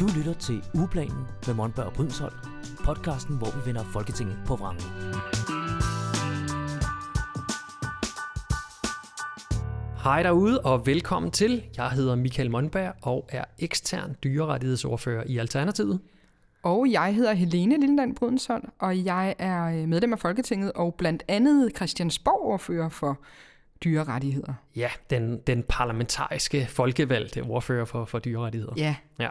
Du lytter til Ugeplanen med Monberg og Brydensholt, podcasten, hvor vi vender Folketinget på vrangen. Hej derude og velkommen til. Jeg hedder Michael Monberg og er ekstern dyrerettighedsordfører i Alternativet. Og jeg hedder Helene Lilleland Brydensholt, og jeg er øh, medlem af Folketinget og blandt andet Christiansborg-ordfører for dyrerettigheder. Ja, den, den parlamentariske folkevalgte ordfører for, for dyrerettigheder. Ja. ja.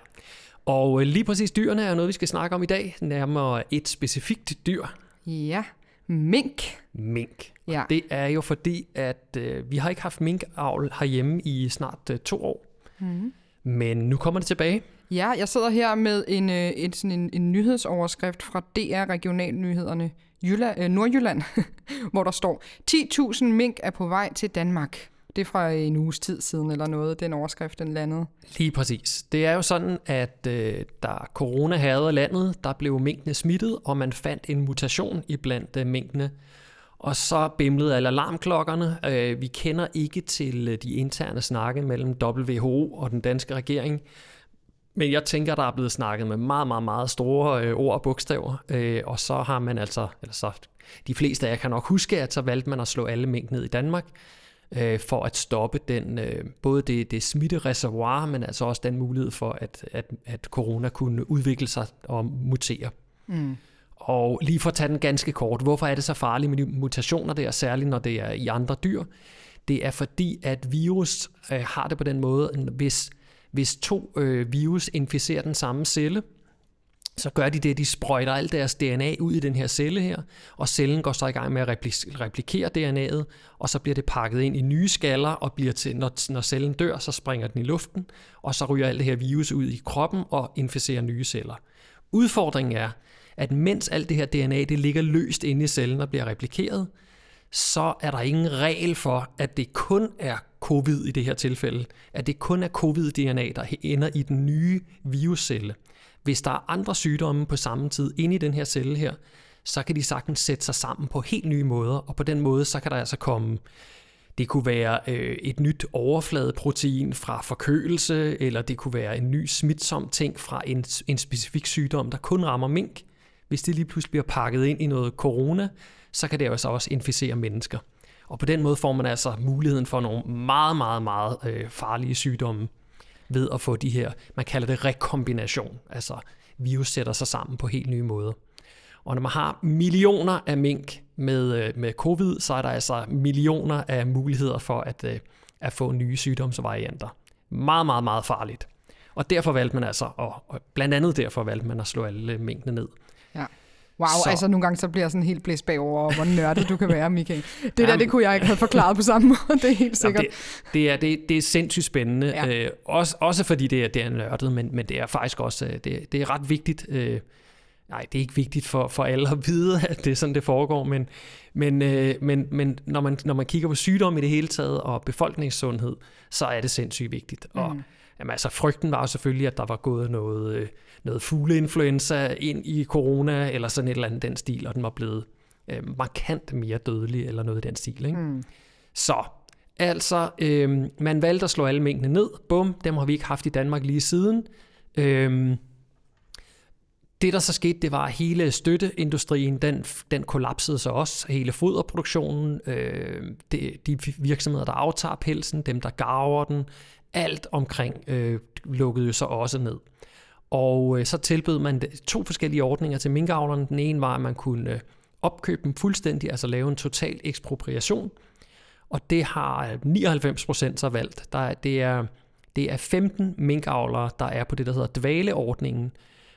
Og øh, lige præcis dyrene er noget, vi skal snakke om i dag. Nærmere et specifikt dyr. Ja, mink. Mink. Ja. Det er jo fordi, at øh, vi har ikke haft minkavl herhjemme i snart øh, to år. Mm. Men nu kommer det tilbage. Ja, jeg sidder her med en, øh, en, sådan en, en nyhedsoverskrift fra DR Regionalnyhederne Jylland, øh, Nordjylland, hvor der står 10.000 mink er på vej til Danmark. Det er fra en uges tid siden eller noget, den overskrift, den landede. Lige præcis. Det er jo sådan, at øh, da corona havde landet, der blev minkene smittet, og man fandt en mutation i blandt øh, minkene. Og så bimlede alle alarmklokkerne. Øh, vi kender ikke til øh, de interne snakke mellem WHO og den danske regering. Men jeg tænker, der er blevet snakket med meget, meget, meget store øh, ord og bogstaver. Øh, og så har man altså, eller så de fleste af jer kan nok huske, at så valgte man at slå alle mink ned i Danmark øh, for at stoppe den, øh, både det, det smittereservoir, men altså også den mulighed for, at, at, at corona kunne udvikle sig og mutere. Mm. Og lige for at tage den ganske kort, hvorfor er det så farligt med mutationer der, særligt når det er i andre dyr? Det er fordi, at virus øh, har det på den måde, hvis, hvis to øh, virus inficerer den samme celle, så gør de det, de sprøjter alt deres DNA ud i den her celle her, og cellen går så i gang med at replikere DNA'et, og så bliver det pakket ind i nye skaller, og bliver til, når, når cellen dør, så springer den i luften, og så ryger alt det her virus ud i kroppen og inficerer nye celler. Udfordringen er, at mens alt det her DNA det ligger løst inde i cellen og bliver replikeret, så er der ingen regel for, at det kun er covid i det her tilfælde, at det kun er covid-DNA, der ender i den nye viruscelle. Hvis der er andre sygdomme på samme tid inde i den her celle her, så kan de sagtens sætte sig sammen på helt nye måder, og på den måde, så kan der altså komme det kunne være øh, et nyt overfladeprotein fra forkølelse, eller det kunne være en ny smitsom ting fra en, en specifik sygdom, der kun rammer mink. Hvis det lige pludselig bliver pakket ind i noget corona, så kan det altså også inficere mennesker. Og på den måde får man altså muligheden for nogle meget, meget, meget øh, farlige sygdomme ved at få de her, man kalder det rekombination, altså virus sætter sig sammen på helt nye måder. Og når man har millioner af mink med, øh, med covid, så er der altså millioner af muligheder for at, øh, at få nye sygdomsvarianter. Meget, meget, meget farligt. Og derfor valgte man altså, og blandt andet derfor valgte man at slå alle minkene ned. Wow, så. altså nogle gange så bliver jeg sådan helt blæst bagover, hvor nørdet du kan være, Michael. Det Jamen, der, det kunne jeg ikke have forklaret på samme måde, det er helt sikkert. Jamen, det, det, er, det, det er sindssygt spændende, ja. øh, også, også fordi det er, det er nørdet, men, men det er faktisk også øh, det, det er ret vigtigt. Øh, nej, det er ikke vigtigt for, for alle at vide, at det er sådan, det foregår, men, men, øh, men, men når, man, når man kigger på sygdom i det hele taget og befolkningssundhed, så er det sindssygt vigtigt. Mm. Jamen, altså, frygten var jo selvfølgelig, at der var gået noget... Øh, noget fugleinfluenza ind i corona, eller sådan et eller andet den stil, og den var blevet øh, markant mere dødelig, eller noget i den stil. Ikke? Mm. Så, altså, øh, man valgte at slå alle mængdene ned. Bum, dem har vi ikke haft i Danmark lige siden. Øh, det, der så skete, det var, at hele støtteindustrien, den, den kollapsede så også. Hele foderproduktionen, øh, de, de virksomheder, der aftager pelsen, dem, der garver den, alt omkring øh, lukkede jo så også ned. Og øh, så tilbød man to forskellige ordninger til minkavlerne. Den ene var, at man kunne øh, opkøbe dem fuldstændig, altså lave en total ekspropriation. Og det har 99 procent så valgt. Der, det, er, det er 15 minkavlere, der er på det, der hedder dvaleordningen,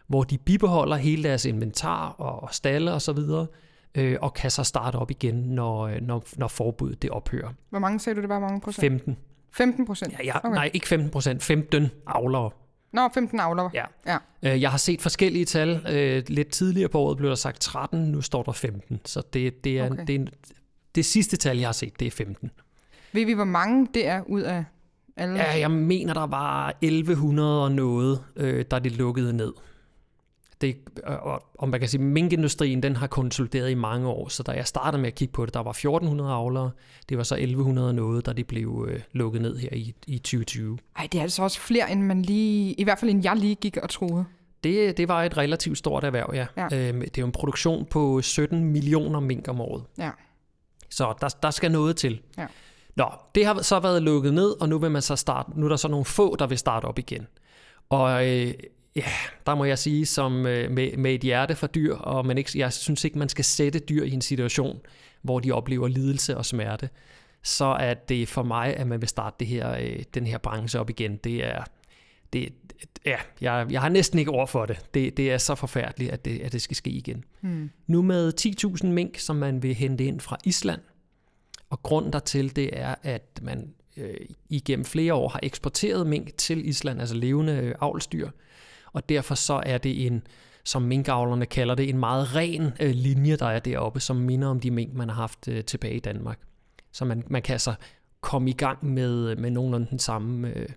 hvor de bibeholder hele deres inventar og stalle osv., og, øh, og kan så starte op igen, når, øh, når, når forbuddet det ophører. Hvor mange sagde du, det var mange procent? 15. 15 procent? Ja, ja, okay. Nej, ikke 15 procent, 15 avlere. Nå, 15 avler. Ja. ja. Øh, jeg har set forskellige tal. Øh, lidt tidligere på året blev der sagt 13, nu står der 15. Så det, det, er, okay. det, er, det sidste tal, jeg har set, det er 15. Ved vi, hvor mange det er ud af alle? Ja, jeg mener, der var 1100 og noget, øh, da det lukkede ned. Det, og, og man kan sige, minkindustrien den har konsolideret i mange år, så da jeg startede med at kigge på det, der var 1400 avlere, det var så 1100 noget, da de blev øh, lukket ned her i, i 2020. Ej, det er altså også flere, end man lige, i hvert fald end jeg lige gik og troede. Det, det var et relativt stort erhverv, ja. Ja. Øhm, det er jo en produktion på 17 millioner mink om året. Ja. Så der, der skal noget til. Ja. Nå, det har så været lukket ned, og nu vil man så starte. Nu er der så nogle få, der vil starte op igen. Og øh, ja, der må jeg sige, som øh, med, med et hjerte for dyr, og man ikke, jeg synes ikke, man skal sætte dyr i en situation, hvor de oplever lidelse og smerte, så er det for mig, at man vil starte det her, øh, den her branche op igen. Det er, det, ja, jeg, jeg har næsten ikke ord for det. Det, det er så forfærdeligt, at det, at det skal ske igen. Hmm. Nu med 10.000 mink, som man vil hente ind fra Island. Og grunden dertil, det er, at man øh, igennem flere år har eksporteret mink til Island, altså levende øh, avlsdyr. Og derfor så er det en, som minkavlerne kalder det, en meget ren øh, linje, der er deroppe, som minder om de mink, man har haft øh, tilbage i Danmark. Så man, man kan altså komme i gang med, med nogenlunde den samme øh,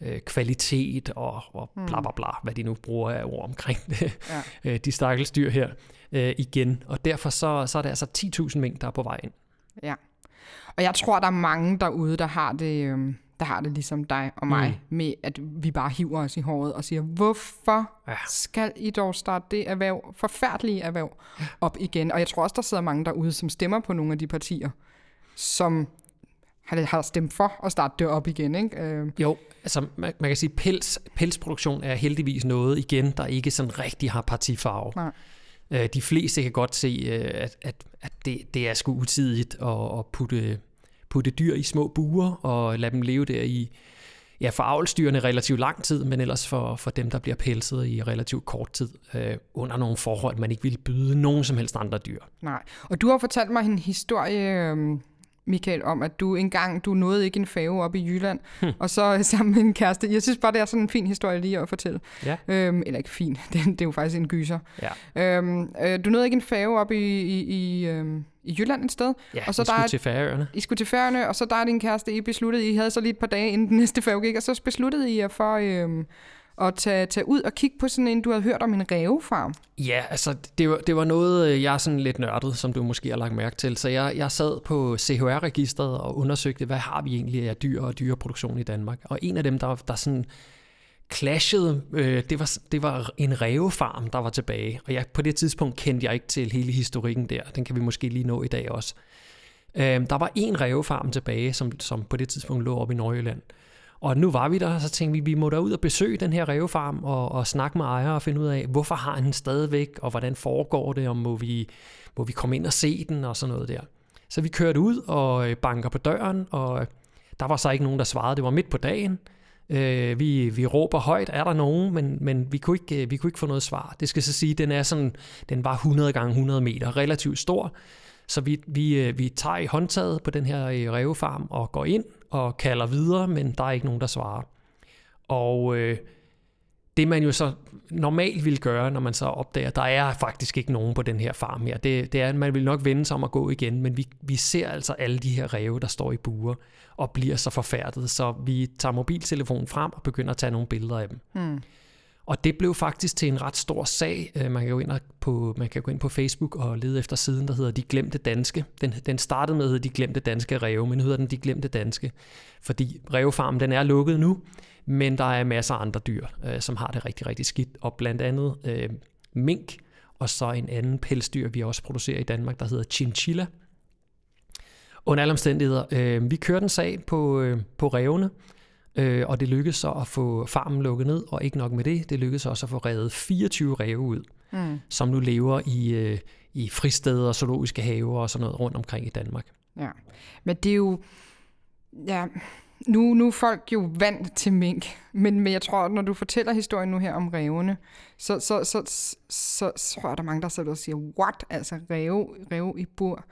øh, kvalitet og, og bla bla bla, hvad de nu bruger af ord omkring det, Ja. øh, de stakkels dyr her øh, igen. Og derfor så, så er det altså 10.000 mink, der er på vej ind. Ja. Og jeg tror, der er mange derude, der har det, øhm, der har det ligesom dig og mig, mm. med at vi bare hiver os i håret og siger, hvorfor Ja. skal I dog starte det erhverv, forfærdelige erhverv, op igen? Og jeg tror også, der sidder mange derude, som stemmer på nogle af de partier, som har, stemt for at starte det op igen. Ikke? Øh, Jo, altså man, man kan sige, pels, pelsproduktion er heldigvis noget igen, der ikke sådan rigtig har partifarve. Nej. Øh, de fleste kan godt se, øh, at, at, at det, det er sgu utidigt at, at putte, putte dyr i små buer og lade dem leve der i, ja, for avlsdyrene relativt lang tid, men ellers for, for dem, der bliver pelset i relativt kort tid, øh, under nogle forhold, man ikke ville byde nogen som helst andre dyr. nej. Og du har fortalt mig en historie, øhm, Michael, om at du engang, du nåede ikke en fave op i Jylland, hm. og så sammen med en kæreste. Jeg synes bare, det er sådan en fin historie lige at fortælle. Ja. Øhm, eller ikke fin, det, det er jo faktisk en gyser. Ja, Øhm, øh, du nåede ikke en fave op i, i, i, øhm, i Jylland et sted. ja Og så og der er- til Færøerne. I skulle til Færøerne, og så der er din kæreste, I besluttede, I havde så lige et par dage inden den næste færge gik, og så besluttede I jer for øhm, at tage, tage ud og kigge på sådan en, du havde hørt om en rævefarm. Ja, altså det var, det var noget, øh, jeg er sådan lidt nørdet, som du måske har lagt mærke til. Så jeg, jeg sad på CHR-registret og undersøgte, hvad har vi egentlig af dyr og dyreproduktion i Danmark. Og en af dem, der, der sådan clashede, øh, det, var, det var en rævefarm, der var tilbage. Og jeg, på det tidspunkt kendte jeg ikke til hele historikken der. Den kan vi måske lige nå i dag også. Øh, der var en rævefarm tilbage, som, som på det tidspunkt lå oppe i Nordjylland. Og nu var vi der, og så tænkte vi, vi må da ud og besøge den her rævefarm og, og snakke med ejer og finde ud af, hvorfor har han den stadigvæk, og hvordan foregår det, og må vi, må vi komme ind og se den og sådan noget der. Så vi kørte ud og øh, banker på døren, og øh, der var så ikke nogen, der svarede. Det var midt på dagen. Øh, vi, vi råber højt, er der nogen, men, men vi, kunne ikke, øh, vi kunne ikke få noget svar. Det skal så sige, den er sådan, den var 100 gange 100 meter, relativt stor. Så vi, vi, øh, vi tager i håndtaget på den her revefarm rævefarm og går ind og kalder videre, men der er ikke nogen, der svarer. Og øh, det man jo så normalt vil gøre, når man så opdager, at der er faktisk ikke nogen på den her farm her, det, det er, at man vil nok vende sig om at gå igen, men vi, vi ser altså alle de her ræve, der står i buer og bliver så forfærdet, så vi tager mobiltelefonen frem og begynder at tage nogle billeder af dem. Hmm. Og det blev faktisk til en ret stor sag. Øh, man kan gå ind, på, man kan gå ind på Facebook og lede efter siden, der hedder De Glemte Danske. Den, den startede med at hedde De Glemte Danske Ræve, men nu hedder den De Glemte Danske. Fordi rævefarmen den er lukket nu, men der er masser af andre dyr, øh, som har det rigtig, rigtig skidt. Og blandt andet øh, mink, og så en anden pelsdyr, vi også producerer i Danmark, der hedder chinchilla. Under alle omstændigheder, øh, vi kørte en sag på, øh, på rævene, Øh, og det lykkedes så at få farmen lukket ned, og ikke nok med det, det lykkedes også at få reddet 24 ræve ud, Mm. som nu lever i, øh, i fristeder, zoologiske haver og sådan noget rundt omkring i Danmark. Ja. Men det er jo... Ja, nu, nu er folk jo vant til mink, men, men jeg tror, når du fortæller historien nu her om rævene, så, så, så, så, så, så tror jeg, der er mange, der sidder og siger, what? Altså ræve, ræve i bur.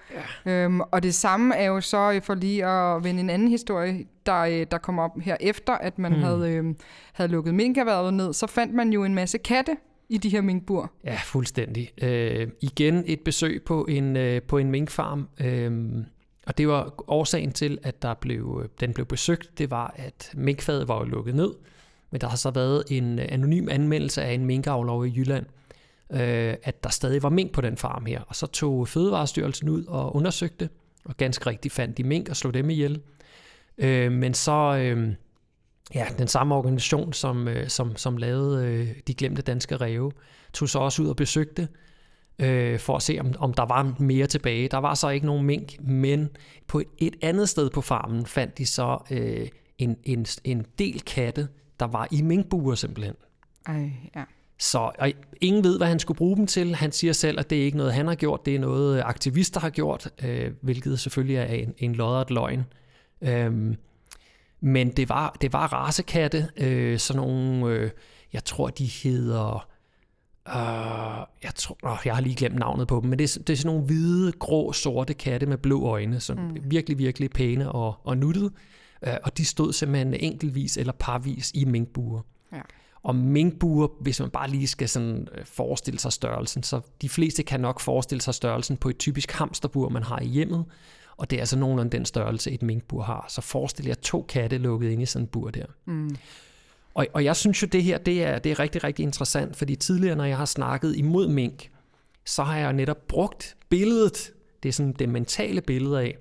Ja. Øhm, og det samme er jo så, øh, for lige at vende en anden historie, der, øh, der kom op her efter, at man mm. havde, øh, havde lukket minkerhvervet ned, så fandt man jo en masse katte i de her minkbur. Ja, fuldstændig. Øh, igen et besøg på en, øh, på en minkfarm, øh, og det var årsagen til, at der blev, øh, den blev besøgt, det var, at minkfadet var jo lukket ned, men der har så været en øh, anonym anmeldelse af en minkavl over i Jylland, øh, at der stadig var mink på den farm her. Og så tog Fødevarestyrelsen ud og undersøgte, og ganske rigtigt fandt de mink og slog dem ihjel. Øh, men så, øh, ja, den samme organisation, som, øh, som, som lavede øh, De Glemte Danske Ræve, tog så også ud og besøgte øh, for at se, om, om der var mere tilbage. Der var så ikke nogen mink, men på et, et andet sted på farmen fandt de så øh, en, en, en del katte, der var i minkbuer simpelthen. Ej, ja. Så og ingen ved, hvad han skulle bruge dem til. Han siger selv, at det er ikke noget, han har gjort, det er noget, aktivister har gjort, øh, hvilket selvfølgelig er en, en lodderet løgn. Øhm, men det var, det var rasekatte, øh, sådan nogle, øh, jeg tror, de hedder... Uh, jeg tror, oh, jeg har lige glemt navnet på dem, men det er, det er sådan nogle hvide, grå, sorte katte med blå øjne, som mm. virkelig, virkelig pæne og, og nuttede. Uh, og de stod simpelthen enkeltvis eller parvis i minkbuer. Ja. Og minkbuer, hvis man bare lige skal sådan øh, forestille sig størrelsen, så de fleste kan nok forestille sig størrelsen på et typisk hamsterbur, man har i hjemmet, og det er altså nogenlunde den størrelse, et minkbur har. Så forestil jer to katte lukket inde i sådan et bur der. Mm. Og, og jeg synes jo, det her det er, det er rigtig, rigtig interessant, fordi tidligere, når jeg har snakket imod mink, så har jeg netop brugt billedet, det er sådan det mentale billede af,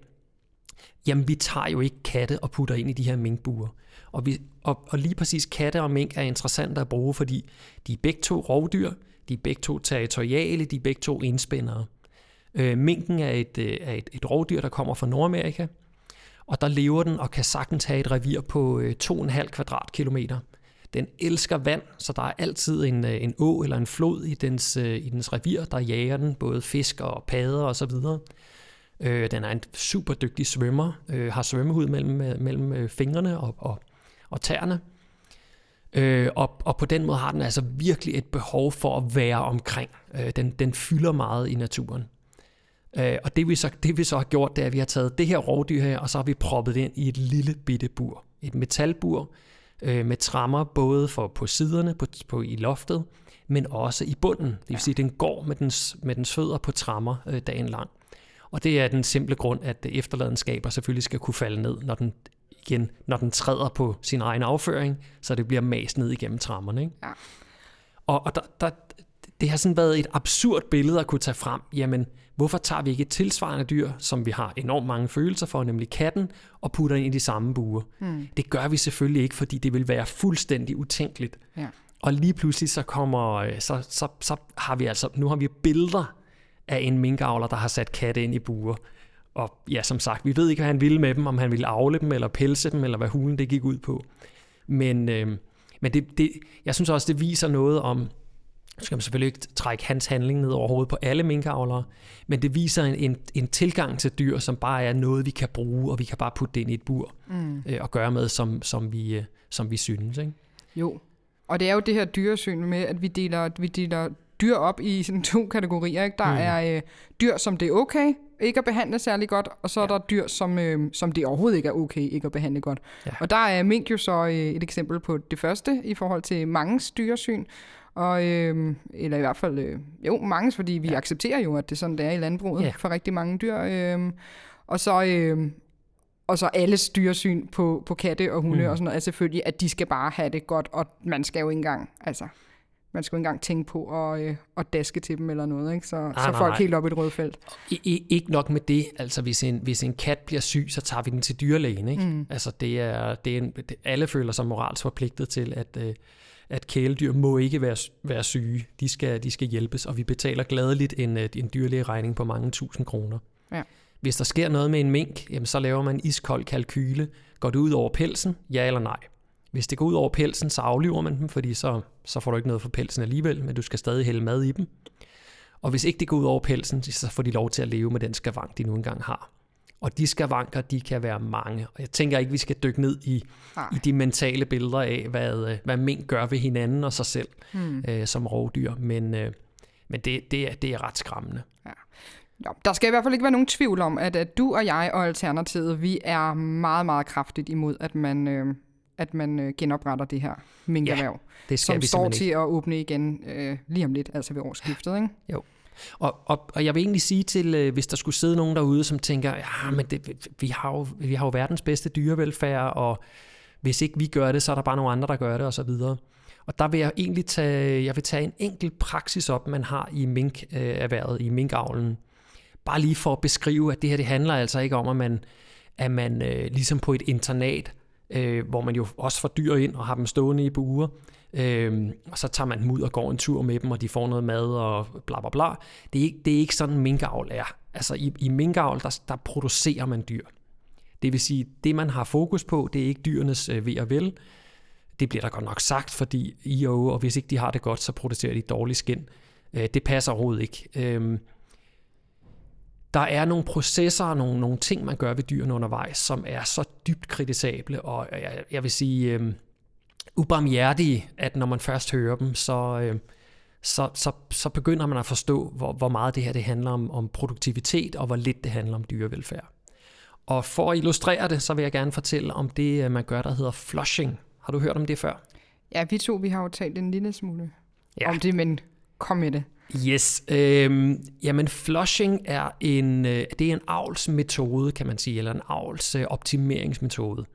jamen vi tager jo ikke katte og putter ind i de her minkbuer. Og, vi, og, og lige præcis katte og mink er interessante at bruge, fordi de er begge to rovdyr, de er begge to territoriale, de er begge to indspændere. Øh, minken er et, øh, er et, et rovdyr, der kommer fra Nordamerika, og der lever den og kan sagtens have et revir på øh, 2,5 kvadratkilometer. Den elsker vand, så der er altid en, øh, en å eller en flod i dens, øh, i dens revir, der jager den, både fisk og padder og så videre. Øh, den er en super dygtig svømmer, øh, har svømmehud mellem, øh, mellem fingrene og, og, og tæerne. Øh, og, og på den måde har den altså virkelig et behov for at være omkring. Øh, den, den fylder meget i naturen. Øh, og det vi, så, det vi så har gjort, det er, at vi har taget det her rovdyr her, og så har vi proppet det ind i et lille bitte bur. Et metalbur øh, med trammer både for, på siderne på, på, i loftet, men også i bunden. Det vil sige, at den går med dens, med dens fødder på trammer øh, dagen lang. Og det er den simple grund, at efterladenskaber selvfølgelig skal kunne falde ned, når den igen, når den træder på sin egen afføring, så det bliver mast ned igennem trammerne. Ikke? Ja. Og, og der, der, det har sådan været et absurd billede at kunne tage frem. Jamen, hvorfor tager vi ikke et tilsvarende dyr, som vi har enormt mange følelser for, nemlig katten, og putter ind i de samme buer? Mm. Det gør vi selvfølgelig ikke, fordi det vil være fuldstændig utænkeligt. Ja. Og lige pludselig så kommer, øh, så, så, så har vi altså, nu har vi billeder af en minkavler, der har sat katte ind i buer. Og ja, som sagt, vi ved ikke, hvad han ville med dem, om han ville afle dem, eller pelse dem, eller hvad hulen det gik ud på. Men, øh, men det, det, jeg synes også, det viser noget om, nu skal man selvfølgelig ikke trække hans handling ned over hovedet på alle minkavlere, men det viser en, en, en tilgang til dyr, som bare er noget, vi kan bruge, og vi kan bare putte det ind i et bur mm. øh, og gøre med, som, som, vi, øh, som vi synes. Ikke? Jo, og det er jo det her dyresyn med, at vi deler, vi deler dyr op i sådan to kategorier. Ikke? Der mm. er øh, dyr, som det er okay ikke at behandle særlig godt, og så ja. er der dyr, som, øh, som det overhovedet ikke er okay ikke at behandle godt. Ja. Og der er mink jo så øh, et eksempel på det første i forhold til mange dyresyn. Og, øh, eller i hvert fald, øh, jo, mange, fordi vi ja. accepterer jo, at det er sådan, det er i landbruget ja. for rigtig mange dyr. Øh, og så... Øh, og så alles dyresyn på, på katte og hunde mm. og sådan noget, er selvfølgelig, at de skal bare have det godt, og man skal jo ikke engang, altså, man skal jo ikke engang tænke på at, øh, at daske til dem eller noget, ikke? så, nej, så nej, folk nej. helt op i et rødt felt. I, I, ikke nok med det, altså hvis en, hvis en kat bliver syg, så tager vi den til dyrlægen. Ikke? Mm. Altså det er, det er en, det, alle føler sig moralsk forpligtet til, at, øh, at kæledyr må ikke være, være syge. De skal, de skal hjælpes, og vi betaler gladeligt en, øh, en dyrlægeregning på mange tusind kroner. Ja. Hvis der sker noget med en mink, jamen så laver man en iskold kalkyle. Går det ud over pelsen? Ja eller nej? Hvis det går ud over pelsen, så afliver man dem, fordi så, så får du ikke noget for pelsen alligevel, men du skal stadig hælde mad i dem. Og hvis ikke det går ud over pelsen, så får de lov til at leve med den skavank, de nu engang har. Og de skavanker, de kan være mange. Og jeg tænker ikke, vi skal dykke ned i, i de mentale billeder af, hvad, hvad mink gør ved hinanden og sig selv hmm. øh, som rovdyr. Men, øh, men det, det, er, det er ret skræmmende. Ja. Ja, der skal i hvert fald ikke være nogen tvivl om, at, at du og jeg og Alternativet, vi er meget, meget kraftigt imod, at man, øh, at man øh, genopretter det her minkerhverv, ja, det som står til at åbne igen øh, lige om lidt, altså ved årsskiftet. Ikke? Jo. Og, og, og jeg vil egentlig sige til, øh, hvis der skulle sidde nogen derude, som tænker, ja, men det, vi, har jo, vi har jo verdens bedste dyrevelfærd, og hvis ikke vi gør det, så er der bare nogle andre, der gør det, osv. Og der vil jeg egentlig tage, jeg vil tage en enkelt praksis op, man har i minkerhvervet, øh, i minkavlen. Bare lige for at beskrive, at det her det handler altså ikke om, at man, at man øh, ligesom på et internat, øh, hvor man jo også får dyr ind og har dem stående i buer, øh, og så tager man dem ud og går en tur med dem, og de får noget mad og bla bla bla. Det er ikke, det er ikke sådan, minkavl er. Altså i, i minkavl, der, der producerer man dyr. Det vil sige, det man har fokus på, det er ikke dyrenes øh, ved og vel. Det bliver der godt nok sagt, fordi IO, og hvis ikke de har det godt, så producerer de dårlig skin. Øh, det passer overhovedet ikke. Øh, der er nogle processer og nogle, nogle ting, man gør ved dyrene undervejs, som er så dybt kritisable, og jeg, jeg vil sige øh, ubarmhjertige, at når man først hører dem, så, øh, så, så, så begynder man at forstå, hvor, hvor meget det her det handler om, om produktivitet, og hvor lidt det handler om dyrevelfærd. Og for at illustrere det, så vil jeg gerne fortælle om det, øh, man gør, der hedder flushing. Har du hørt om det før? Ja, vi to vi har jo talt en lille smule ja. om det, men kom med det. Yes. Øhm, jamen, flushing er en, øh, det er en avlsmetode, kan man sige, eller en avlsoptimeringsmetode.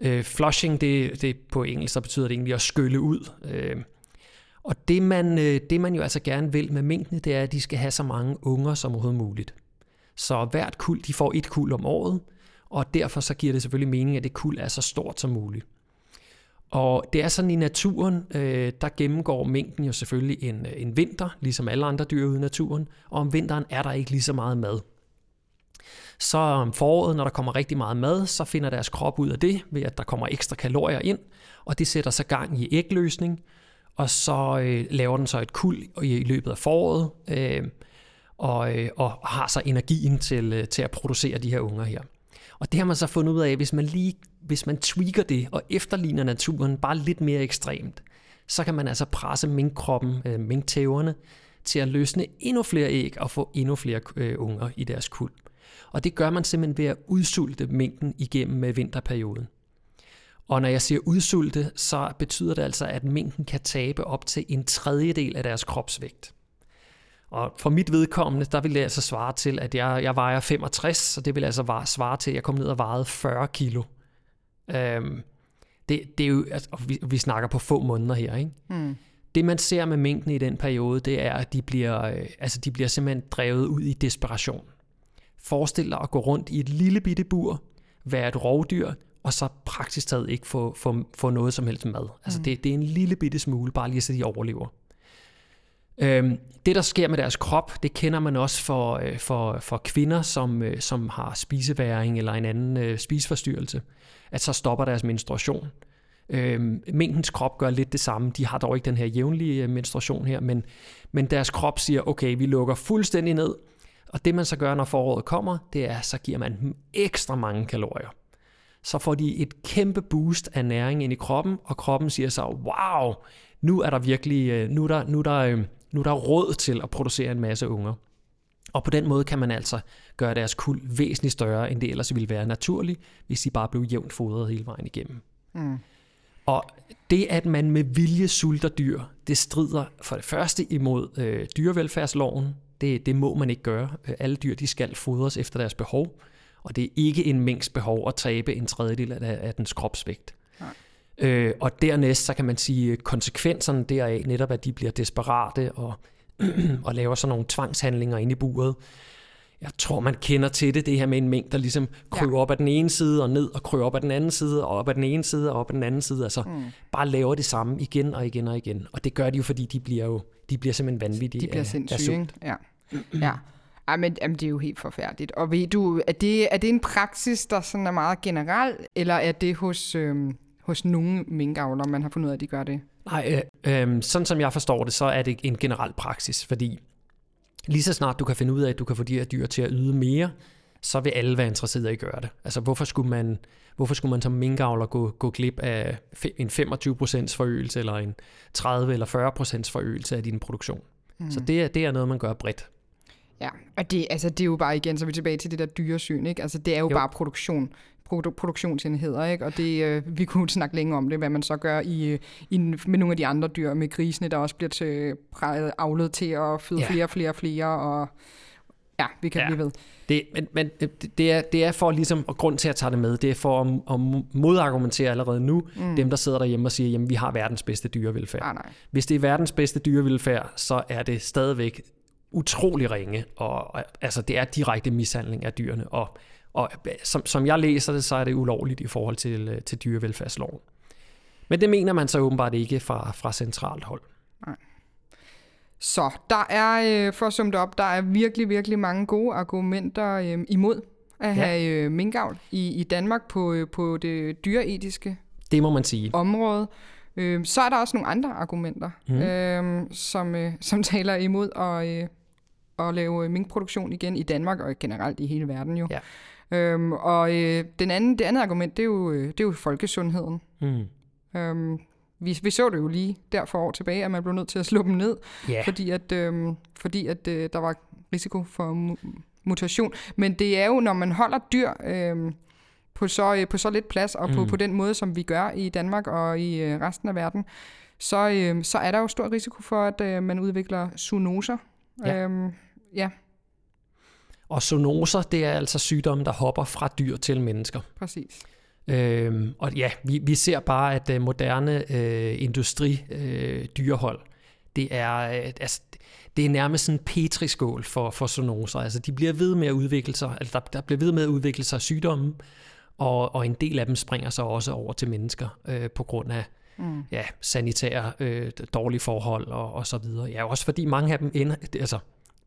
Øh, flushing, det, det på engelsk, så betyder det egentlig at skylle ud. Øh, og det man, øh, det man jo altså gerne vil med minkene, det er, at de skal have så mange unger som overhovedet muligt. Så hvert kul, de får et kul om året, og derfor så giver det selvfølgelig mening, at det kul er så stort som muligt. Og det er sådan i naturen, øh, der gennemgår mængden jo selvfølgelig en, øh, en vinter, ligesom alle andre dyr ude i naturen, og om vinteren er der ikke lige så meget mad. Så om foråret, når der kommer rigtig meget mad, så finder deres krop ud af det, ved at der kommer ekstra kalorier ind, og det sætter sig gang i ægløsning, og så øh, laver den så et kul i løbet af foråret, øh, og, øh, og har så energien til, øh, til at producere de her unger her. Og det har man så fundet ud af, hvis man lige hvis man tweaker det og efterligner naturen bare lidt mere ekstremt, så kan man altså presse minkkroppen, øh, minktæverne, til at løsne endnu flere æg og få endnu flere øh, unger i deres kuld. Og det gør man simpelthen ved at udsulte mængden igennem med vinterperioden. Og når jeg siger udsulte, så betyder det altså, at mængden kan tabe op til en tredjedel af deres kropsvægt. Og for mit vedkommende, der vil det altså svare til, at jeg, jeg vejer 65, så det vil altså svare til, at jeg kom ned og vejede 40 kilo. Øhm, det, det er jo, altså, vi, vi snakker på få måneder her, ikke? Mm. Det man ser med mængden i den periode, det er, at de bliver, øh, altså, de bliver simpelthen drevet ud i desperation. Forestil dig at gå rundt i et lille bitte bur, være et rovdyr, og så praktisk taget ikke få, få, få noget som helst mad. Altså mm. det, det er en lille bitte smule, bare lige så de overlever. Øhm, det, der sker med deres krop, det kender man også for, øh, for, for kvinder, som, øh, som har spiseværing eller en anden øh, spiseforstyrrelse, at så stopper deres menstruation. Øhm, mængdens krop gør lidt det samme. De har dog ikke den her jævnlige øh, menstruation her, men, men deres krop siger, okay, vi lukker fuldstændig ned. Og det man så gør, når foråret kommer, det er, så giver man dem ekstra mange kalorier. Så får de et kæmpe boost af næring ind i kroppen, og kroppen siger så, wow, nu er der virkelig, øh, nu er der, nu er der, nu er der råd til at producere en masse unger. Og på den måde kan man altså gøre deres kul væsentligt større, end det ellers ville være naturligt, hvis de bare blev jævnt fodret hele vejen igennem. Mm. Og det, at man med vilje sulter dyr, det strider for det første imod øh, dyrevelfærdsloven. Det, det må man ikke gøre. Alle dyr de skal fodres efter deres behov, og det er ikke en mængs behov at tabe en tredjedel af, af dens kropsvægt. Øh, og dernæst, så kan man sige, konsekvenserne deraf netop, at de bliver desperate og, og laver sådan nogle tvangshandlinger ind i buret. Jeg tror, man kender til det, det her med en mængde, der ligesom kryber ja. op af den ene side og ned, og kryber op af den anden side, og op af den ene side og op af den anden side. Altså mm. bare laver det samme igen og igen og igen. Og det gør de jo, fordi de bliver jo de bliver simpelthen vanvittige De bliver sindssyge, Ja. Ja. Ej, men jamen, det er jo helt forfærdeligt. Og ved du, er det, er det en praksis, der sådan er meget generel, eller er det hos, øhm, hos nogle minkavler, man har fundet ud af, at de gør det? Nej, øh, øh, sådan som jeg forstår det, så er det en generel praksis, fordi lige så snart du kan finde ud af, at du kan få de her dyr til at yde mere, så vil alle være interesseret i at gøre det. Altså hvorfor skulle man, hvorfor skulle man som minkavler gå, gå glip af en 25% forøgelse, eller en 30 eller 40% forøgelse af din produktion? Mm. Så det er, det er noget, man gør bredt. Ja, og det, altså, det er jo bare igen, så er vi tilbage til det der dyresyn, ikke? Altså det er jo, jo. bare produktion produ- produktionsenheder, ikke? og det, øh, vi kunne snakke længe om det, hvad man så gør i, i, med nogle af de andre dyr, med grisene, der også bliver til, avlet til at føde ja. flere og flere og flere, og Ja, vi kan Ja. blive ved. Det, men, men det- er, det er for ligesom, og grund til at tage det med, det er for at, at modargumentere allerede nu, mm. dem der sidder derhjemme og siger, jamen vi har verdens bedste dyrevelfærd. Nej, nej. Hvis det er verdens bedste dyrevelfærd, så er det stadigvæk utrolig ringe, og, og altså det er direkte mishandling af dyrene, og, og som, som jeg læser det, så er det ulovligt i forhold til, øh, til dyrevelfærdsloven. Men det mener man så åbenbart ikke fra, fra centralt hold. Så der er, øh, for at summe det op, der er virkelig, virkelig mange gode argumenter øh, imod at Ja. have øh, minkavl i, i Danmark på, øh, på det dyreetiske Det må man sige. område. Øh, så er der også nogle andre argumenter, mm. øh, som, øh, som taler imod at, øh, at lave øh, minkproduktion igen i Danmark og generelt i hele verden jo. Ja. Øhm, og øh, den anden, det andet argument, det er jo, øh, det er jo folkesundheden. Mm. Øhm, vi, vi så det jo lige der for år tilbage, at man blev nødt til at slå dem ned, Ja, fordi at, øhm, fordi at øh, der var risiko for mu- mutation. Men det er jo, når man holder dyr øhm, på, så, øh, på så lidt plads, og på, Mm. på den måde, som vi gør i Danmark og i øh, resten af verden, så, øh, så er der jo stor risiko for, at øh, man udvikler zoonoser. Ja. Øhm, ja, og zoonoser, det er altså sygdomme, der hopper fra dyr til mennesker. præcis. Øhm, og ja, vi, vi ser bare, at øh, moderne øh, industri øh, dyrehold, det er, øh, altså, det er nærmest sådan en petriskål for, for zoonoser. Altså, de bliver ved med at udvikle sig, altså, der, der bliver ved med at udvikle sig sygdomme, og, og en del af dem springer så også over til mennesker øh, på grund af Mm. ja, sanitære øh, dårlige forhold og, og så videre. Ja, også fordi mange af dem ender, altså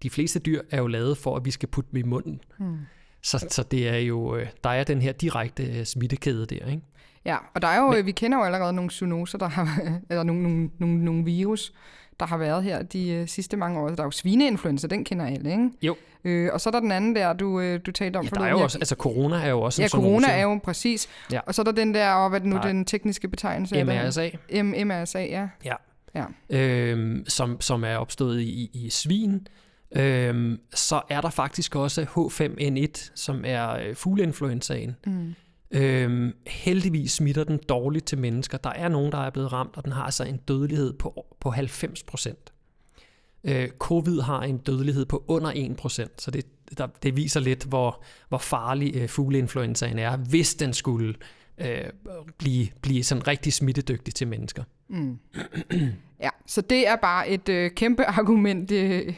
de fleste dyr er jo lavet for, at vi skal putte dem i munden. Mm. Så, så det er jo, øh, der er den her direkte øh, smittekæde der, ikke? Ja, og der er jo, Men, vi kender jo allerede nogle zoonoser, der har, eller nogle, nogle, nogle, nogle virus, der har været her de øh, sidste mange år. Der er jo svineinfluenza, den kender alle, ikke? Jo. Øh, og så er der den anden der, du, øh, du talte om Ja, der er jo også, altså corona er jo også ja, en corona zoonose. er jo præcis. Ja. Og så er der den der, og hvad er nu, Nej. den tekniske betegnelse? MRSA, M- MRSA, ja. Ja. Ja. øhm, som, som er opstået i, i svin. Øhm, så er der faktisk også H5N1, som er øh, fugleinfluenzaen. Mm. Øhm, heldigvis smitter den dårligt til mennesker. Der er nogen, der er blevet ramt, og den har altså en dødelighed på, på 90 procent. Øh, Covid har en dødelighed på under 1 procent, så det, der, det viser lidt, hvor, hvor farlig øh, fugleinfluenzaen er, hvis den skulle øh, blive, blive sådan rigtig smittedygtig til mennesker. Mm. ja, så det er bare et øh, kæmpe argument øh,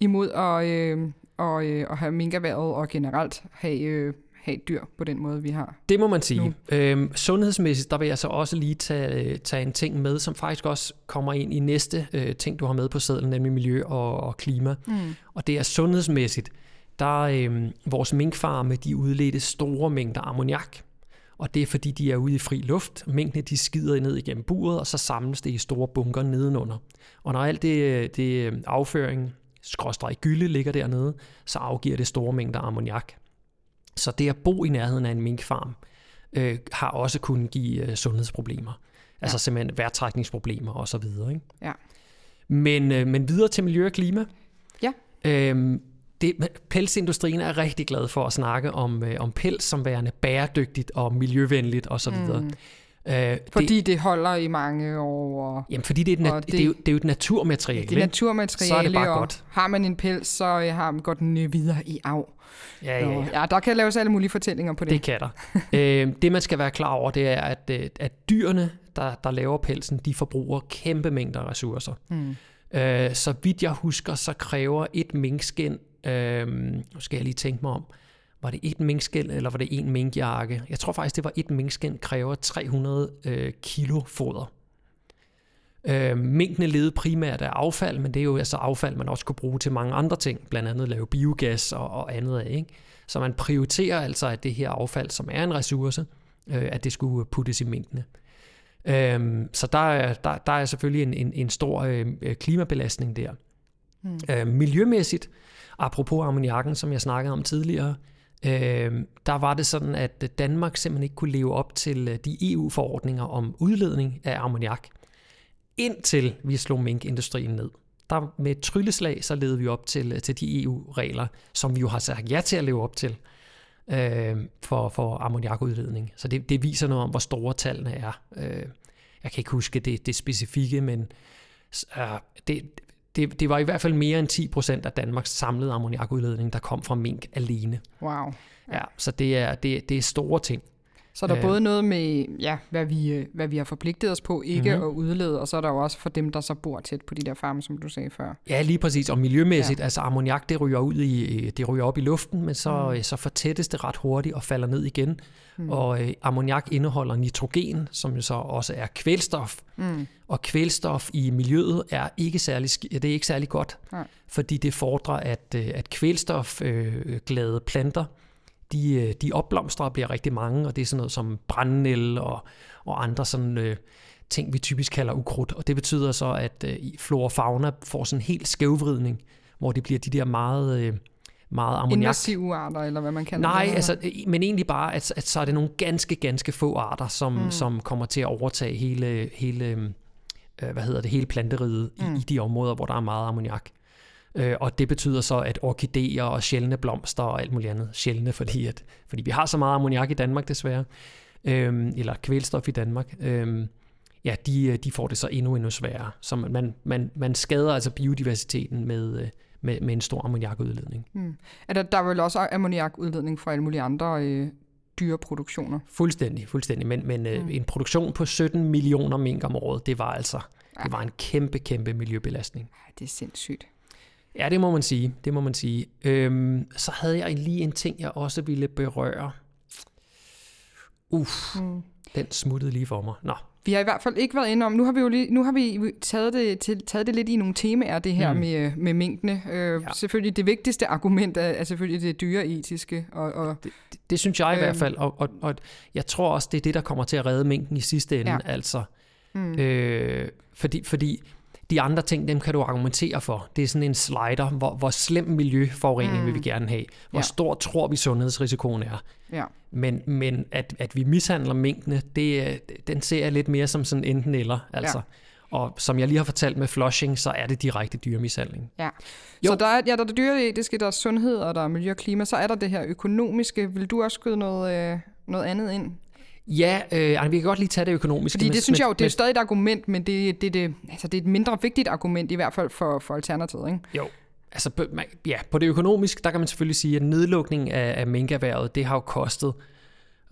imod at, øh, og, øh, at have minkerværet og generelt have, øh, have dyr på den måde, vi har. Det må man sige. Nu. Øhm, sundhedsmæssigt, der vil jeg så også lige tage, øh, tage en ting med, som faktisk også kommer ind i næste øh, ting, du har med på sedlen, nemlig miljø og, og klima. Mm. Og det er sundhedsmæssigt. Der øh, vores minkfarme, de udledte store mængder ammoniak. Og det er fordi, de er ude i fri luft. Minkene de skider ned igennem buret, og så samles det i store bunker nedenunder. Og når alt det, øh, det øh, afføring, skråstreg gylde, ligger dernede, så afgiver det store mængder ammoniak. Så det at bo i nærheden af en minkfarm øh, har også kunnet give øh, sundhedsproblemer. Altså Ja. simpelthen vejrtrækningsproblemer og så videre. Ikke? Ja. Men, øh, men videre til miljø og klima. Ja. Øhm, det, pelsindustrien er rigtig glad for at snakke om, øh, om pels som værende bæredygtigt og miljøvenligt og så videre. Mm. Øh, Fordi det, det, holder i mange år, og jamen, fordi det er, et, det, det- er jo, det er jo et naturmateriale. det er naturmateriale, Så er det bare og godt. har man en pels, så øh, har man godt den øh, videre i arv. Ja, ja, ja. ja, der kan laves alle mulige fortællinger på det. Det kan der. øh, det man skal være klar over, det er, at, øh, at dyrene, der, der laver pelsen, de forbruger kæmpe mængder ressourcer. Mm. Øh, så vidt jeg husker, så kræver et minkskin, øh, nu skal jeg lige tænke mig om, var det et minkskin, eller var det en minkjakke? Jeg tror faktisk, det var et minkskin, kræver 300 øh, kilo foder. Øh, minkene levede primært af affald, men det er jo altså affald, man også kunne bruge til mange andre ting, blandt andet lave biogas og, og andet af. Ikke? Så man prioriterer altså, at det her affald, som er en ressource, øh, at det skulle puttes i minkene. Øhm, så der er, der, der er selvfølgelig en, en, en stor øh, øh, klimabelastning der. Mm. Øh, miljømæssigt, apropos ammoniakken, som jeg snakkede om tidligere, øh, der var det sådan, at Danmark simpelthen ikke kunne leve op til øh, de EU-forordninger om udledning af ammoniak, indtil vi slog minkindustrien ned. Der med et trylleslag, så levede vi op til, øh, til de EU-regler, som vi jo har sagt ja til at leve op til øh, for, for ammoniakudledning. Så det, det viser noget om, hvor store tallene er. Øh, jeg kan ikke huske det, det specifikke, men øh, det, det, det var i hvert fald mere end 10 procent af Danmarks samlede ammoniakudledning, der kom fra mink alene. Wow. Ja, så det er, det, det er store ting. Så er der Øh. både noget med, ja, hvad vi, øh, hvad vi har forpligtet os på ikke Mhm. mm-hmm. at udlede, og så er der jo også for dem, der så bor tæt på de der farme, som du sagde før. Ja, lige præcis. Og miljømæssigt, ja. altså ammoniak, det ryger, ud i, det ryger op i luften, men så, mm. så fortættes det ret hurtigt og falder ned igen. Mm. Og øh, ammoniak indeholder nitrogen, som jo så også er kvælstof. Mm. Og kvælstof i miljøet er ikke særlig, det er ikke særlig godt, Nej. fordi det fordrer, at, øh, at kvælstofglade planter, de, øh, de opblomstrer og bliver rigtig mange, og det er sådan noget som brændnæl og, og andre sådan, øh, ting, vi typisk kalder ukrudt. Og det betyder så, at øh, flora og fauna får sådan en helt skævvridning, hvor det bliver de der meget, øh, meget ammoniak. Invasive arter, eller hvad man kalder Nej, det. altså, men egentlig bare, at, at så er det nogle ganske, ganske få arter, som, mm. som kommer til at overtage hele, hele, øh, hvad hedder det, hele planteriget mm. i, i de områder, hvor der er meget ammoniak. Øh, og det betyder så, at orkideer og sjældne blomster og alt muligt andet, sjældne, fordi, at, fordi vi har så meget ammoniak i Danmark desværre, øh, eller kvælstof i Danmark, øh, ja, de, øh, de får det så endnu, endnu sværere. Så man, man, man skader altså biodiversiteten med, øh, med, med en stor ammoniakudledning. Er der, der er vel også ammoniakudledning fra alle mulige andre øh, dyreproduktioner. Fuldstændig, fuldstændig. Men, men mm. en produktion på 17 millioner mink om året, det var altså det var en kæmpe, kæmpe miljøbelastning. Ej, det er sindssygt. Ja, det må man sige. Det må man sige. Øhm, så havde jeg lige en ting, jeg også ville berøre. Uff, mm. den smuttede lige for mig. Nå, Vi har i hvert fald ikke været inde om, nu har vi jo lige, nu har vi taget det, til, taget det lidt i nogle temaer, det her Mm. med, med minkene. Øh, Ja. Selvfølgelig det vigtigste argument er, er selvfølgelig det dyreetiske. Og, og, det, det synes jeg i Øhm. hvert fald, og, og, og jeg tror også, det er det, der kommer til at redde minken i sidste ende. Ja. Altså, mm, øh, fordi, fordi de andre ting, dem kan du argumentere for. Det er sådan en slider, hvor, hvor slem miljøforurening mm. vil vi gerne have. Hvor Ja. stor tror vi sundhedsrisikoen er. ja. Men, men at, at vi mishandler minkene, det, den ser jeg lidt mere som sådan enten eller. Altså. Ja. Og som jeg lige har fortalt med flushing, så er det direkte dyremishandling. Ja. Jo. Så der er, ja, der er det dyreetiske, der er sundhed, og der er miljø og klima. Så er der det her økonomiske. Vil du også skyde noget, øh, noget andet ind? Ja, øh, vi kan godt lige tage det økonomiske. Fordi men- det synes jeg jo, men- det er stadig et argument, men det, det, det, altså, det er et mindre vigtigt argument, i hvert fald for, for Alternativet. Ikke? Jo, altså man, ja, på det økonomiske, der kan man selvfølgelig sige, at nedlukningen af, af minkerhvervet, det har jo kostet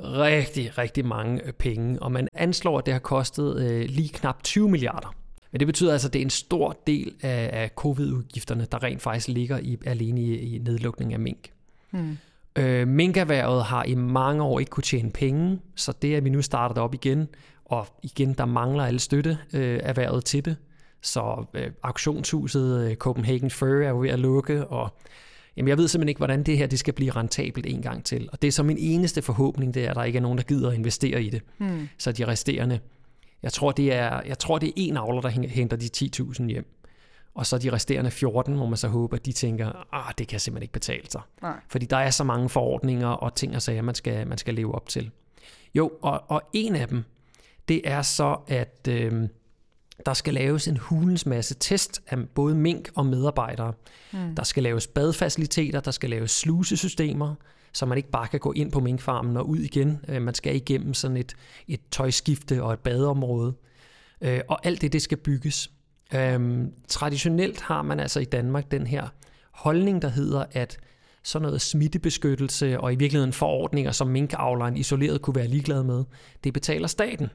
rigtig, rigtig mange øh, penge, og man anslår, at det har kostet øh, lige knap 20 milliarder. Men det betyder altså, at det er en stor del af, af covid-udgifterne, der rent faktisk ligger i, alene i, i nedlukningen af mink. Hmm. Øh, minkerhvervet har i mange år ikke kunne tjene penge, så det at vi nu starter det op igen, og igen, der mangler alle støtte øh, erhvervet til det. Så øh, auktionshuset øh, Copenhagen Fur er jo ved at lukke, og jamen, jeg ved simpelthen ikke, hvordan det her det skal blive rentabelt en gang til. Og det er så min eneste forhåbning, det er, at der ikke er nogen, der gider at investere i det. Hmm. Så de resterende, jeg tror, det er, jeg tror, det er en avler, der henter de 10.000 hjem. Og så de resterende 14, hvor man så håber, at de tænker, ah, det kan simpelthen ikke betale sig. Nej. Fordi der er så mange forordninger og ting og sager, man skal, man skal leve op til. Jo, og, og en af dem, det er så, at øh, der skal laves en hulens masse test af både mink og medarbejdere. Mm. Der skal laves badfaciliteter, der skal laves slusesystemer, så man ikke bare kan gå ind på minkfarmen og ud igen. Øh, Man skal igennem sådan et, et tøjskifte og et badeområde. Øh, Og alt det, det skal bygges. Øhm, traditionelt har man altså i Danmark den her holdning, der hedder, at sådan noget smittebeskyttelse og i virkeligheden forordninger, som minkavleren isoleret kunne være ligeglad med, det betaler staten.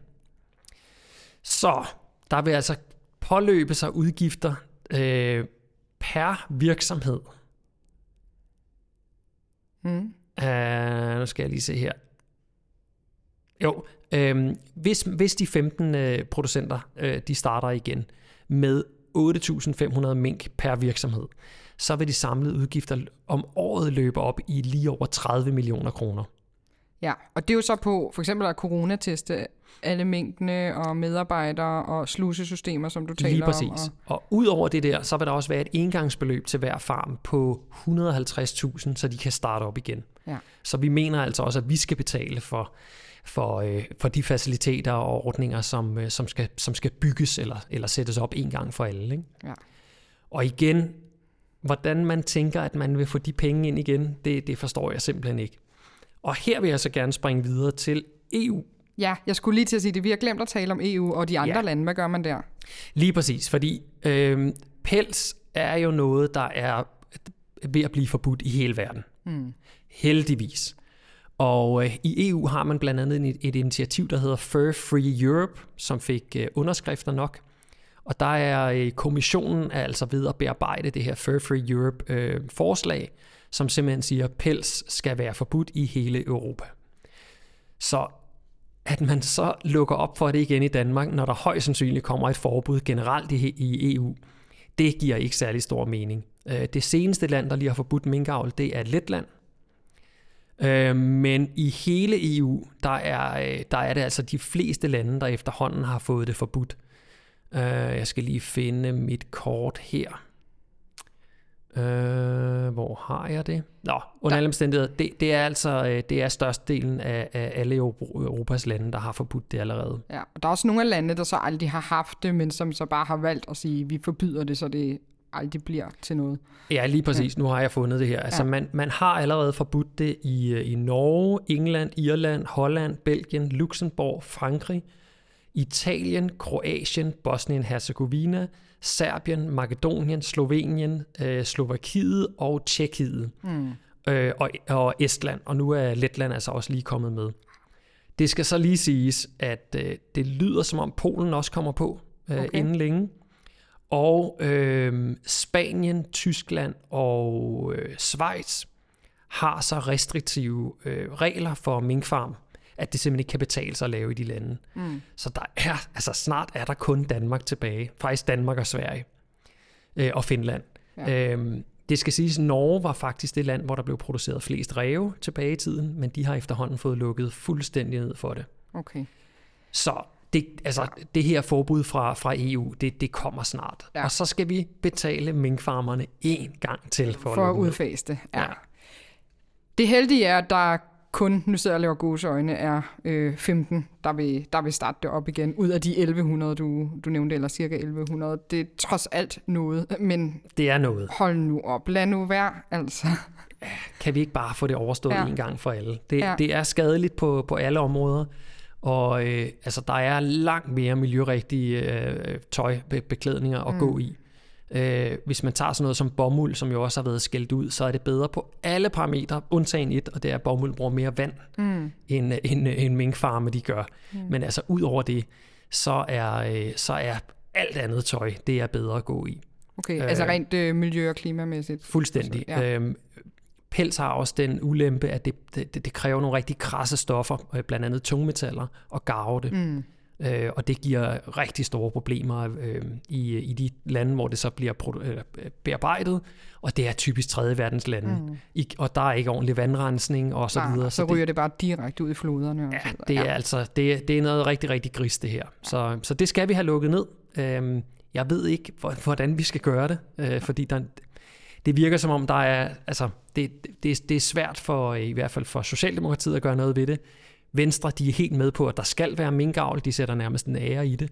Så der vil altså påløbe sig udgifter øh, per virksomhed. Hmm. Uh, nu skal jeg lige se her. Jo, øh, hvis, hvis de 15 øh, producenter øh, de starter igen med 8.500 mink per virksomhed, så vil de samlede udgifter om året løbe op i lige over 30 millioner kroner. Ja, og det er jo så på for eksempel at coronateste alle mængdene og medarbejdere og slusesystemer, som du taler Lige om. præcis. Og, Og ud over det der, så vil der også være et engangsbeløb til hver farm på 150.000, så de kan starte op igen. Ja. Så vi mener altså også, at vi skal betale for, for, øh, for de faciliteter og ordninger, som, øh, som, skal, som skal bygges eller, eller sættes op en gang for alle. Ikke? Ja. Og igen, hvordan man tænker, at man vil få de penge ind igen, det, det forstår jeg simpelthen ikke. Og her vil jeg så gerne springe videre til EU. ja, jeg skulle lige til at sige det. Vi har glemt at tale om EU og de andre Ja. lande. Hvad gør man der? Lige præcis, fordi øh, pels er jo noget, der er ved at blive forbudt i hele verden. Mm. Heldigvis. Og øh, i EU har man blandt andet et, et initiativ, der hedder Fur Free Europe, som fik øh, underskrifter nok. Og der er øh, kommissionen er altså ved at bearbejde det her Fur Free Europe øh, forslag, som simpelthen siger, at pels skal være forbudt i hele Europa. Så at man så lukker op for det igen i Danmark, når der højst sandsynligt kommer et forbud generelt i, i EU, det giver ikke særlig stor mening. Øh, det seneste land, der lige har forbudt minkavl, det er Letland. Øh, men i hele EU, der er, øh, der er det altså de fleste lande, der efterhånden har fået det forbudt. Jeg skal lige finde mit kort her. Øh, hvor har jeg det? Nå, under alle omstændigheder, det, det er altså øh, det er størstedelen af, af alle Europas lande, der har forbudt det allerede. Ja, og der er også nogle af landene, der så aldrig har haft det, men som så bare har valgt at sige, vi forbyder det, så det aldrig bliver til noget. Ja, lige præcis. Ja. Nu har jeg fundet det her. Altså, ja. man, man har allerede forbudt det i, øh, i Norge, England, Irland, Holland, Belgien, Luxembourg, Frankrig, Italien, Kroatien, Bosnien-Herzegovina, Serbien, Makedonien, Slovenien, øh, Slovakiet og Tjekkiet. Mm. Øh, og, og Estland, og nu er Letland altså også lige kommet med. Det skal så lige siges, at øh, det lyder som om Polen også kommer på øh, okay. inden længe. Og øh, Spanien, Tyskland og øh, Schweiz har så restriktive øh, regler for minkfarm at det simpelthen ikke kan betale sig at lave i de lande. Mm. Så der er, altså snart er der kun Danmark tilbage. Faktisk Danmark og Sverige. Øh, og Finland. Ja. Øhm, det skal siges, at Norge var faktisk det land, hvor der blev produceret flest ræve tilbage i tiden, men de har efterhånden fået lukket fuldstændig ned for det. Okay. Så det, altså, det her forbud fra, fra EU, det, det kommer snart. Ja. Og så skal vi betale minkfarmerne én gang til for, for at udfase det. Ja. ja. Det heldige er, at der kun, nu sidder jeg og laver gode øjne, er øh, 15, der vil, der vil starte det op igen, ud af de 1100, du, du nævnte, eller cirka 1100. Det er trods alt noget, men... Det er noget. Hold nu op, lad nu være, altså. Kan vi ikke bare få det overstået ja. en gang for alle? Det, ja. det er skadeligt på, på alle områder, og øh, altså, der er langt mere miljørigtige øh, tøj, beklædninger at mm. gå i. Øh, hvis man tager sådan noget som bomuld, som jo også har været skældt ud, så er det bedre på alle parametre, undtagen et, og det er, at bomuld bruger mere vand, mm. end, end, end minkfarme de gør. Mm. Men altså ud over det, så er, øh, så er alt andet tøj, det er bedre at gå i. Okay, øh, altså rent øh, miljø- og klimamæssigt? Fuldstændig. Altså, ja. Øhm, pels har også den ulempe, at det, det, det kræver nogle rigtig krasse stoffer, øh, blandt andet tungmetaller, og garve det. Mm. Øh, og det giver rigtig store problemer øh, i, i de lande, hvor det så bliver øh, bearbejdet, og det er typisk tredje verdens lande. Mm. I, og der er ikke ordentlig vandrensning og så Nej, videre. Så, så ryger det, det bare direkte ud i floderne. Og ja, så det er ja. altså det, det er noget rigtig, rigtig gris det her. Så, så det skal vi have lukket ned. Øh, jeg ved ikke, hvordan vi skal gøre det, øh, fordi der, det virker som om, der er, altså, det, det, det er svært for, i hvert fald for Socialdemokratiet at gøre noget ved det. Venstre, de er helt med på, at der skal være minkavl. De sætter nærmest en ære i det.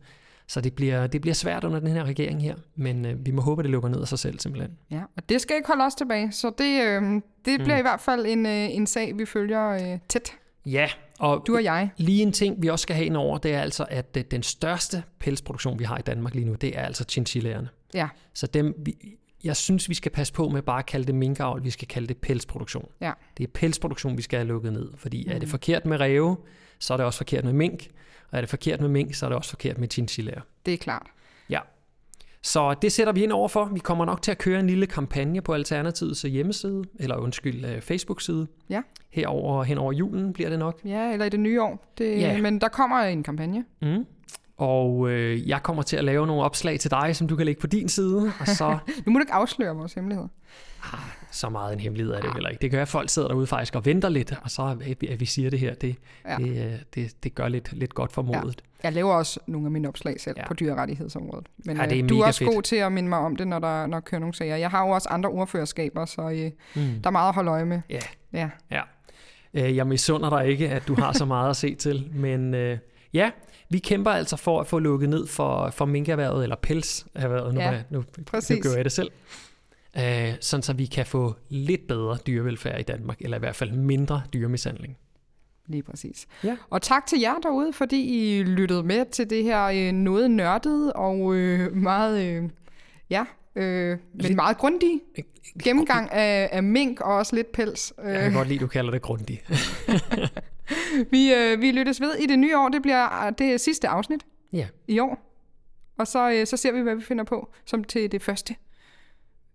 Så det bliver, det bliver svært under den her regering her, men øh, vi må håbe, at det lukker ned af sig selv simpelthen. Ja, og det skal ikke holde os tilbage, så det, øh, det bliver mm. i hvert fald en, øh, en sag, vi følger øh, tæt. Ja, og du og jeg. Lige en ting, vi også skal have ind over, det er altså, at øh, den største pelsproduktion, vi har i Danmark lige nu, det er altså chinchillaerne. Ja. Så dem, vi, jeg synes, vi skal passe på med bare at kalde det minkavl, vi skal kalde det pelsproduktion. Ja. Det er pelsproduktion, vi skal have lukket ned, fordi mm. er det mm. forkert med ræve, så er det også forkert med mink, og er det forkert med mink, så er det også forkert med chinchillaer. Det er klart. Ja. Så det sætter vi ind over for. Vi kommer nok til at køre en lille kampagne på Alternativets hjemmeside, eller undskyld, øh, Facebook-side. Ja. Herover, hen over julen bliver det nok. Ja, eller i det nye år. Det, ja. Men der kommer en kampagne. Mm. Og øh, jeg kommer til at lave nogle opslag til dig, som du kan lægge på din side. Og så... nu må du ikke afsløre vores hemmelighed. Ah, så meget en hemmelighed er det ah. heller ikke. Det gør, at folk sidder derude faktisk og venter lidt, og så at vi siger det her, det, ja. det, øh, det, det gør lidt, lidt godt for modet. Ja. Jeg laver også nogle af mine opslag selv ja. på dyrerettighedsområdet. Men ja, det er øh, du er også fedt. god til at minde mig om det, når der, når kører nogle sager. Jeg har jo også andre ordførerskaber, så øh, mm. der er meget at holde øje med. Ja, ja. ja. Øh, jeg misunder dig ikke, at du har så meget at se til, men øh, ja, vi kæmper altså for at få lukket ned for, for minkerhvervet, eller pelserhvervet, ja, nu, nu, nu gør jeg det selv. Øh, sådan så vi kan få lidt bedre dyrevelfærd i Danmark, eller i hvert fald mindre dyremishandling. Lige præcis. Ja. Og tak til jer derude, fordi I lyttede med til det her øh, noget nørdede og øh, meget øh, ja, øh, med en meget grundig gennemgang af, af mink og også lidt pels. Jeg kan godt lide, du kalder det grundigt. vi, øh, vi lyttes ved i det nye år. Det bliver øh, det sidste afsnit ja. i år. Og så, øh, så ser vi, hvad vi finder på som til det første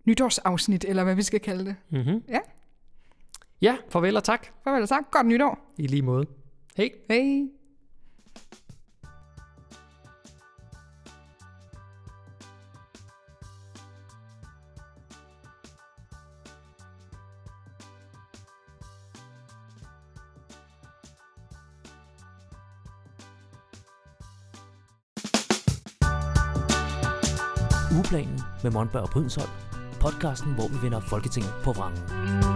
nytårsafsnit, eller hvad vi skal kalde det. Mm-hmm. Ja. Ja, farvel og tak. Farvel og tak. Godt nytår. I lige måde. Hej. Hej. Ugeplanen med Monberg og Brydensholt. Podcasten, hvor vi vender Folketinget på vrangen.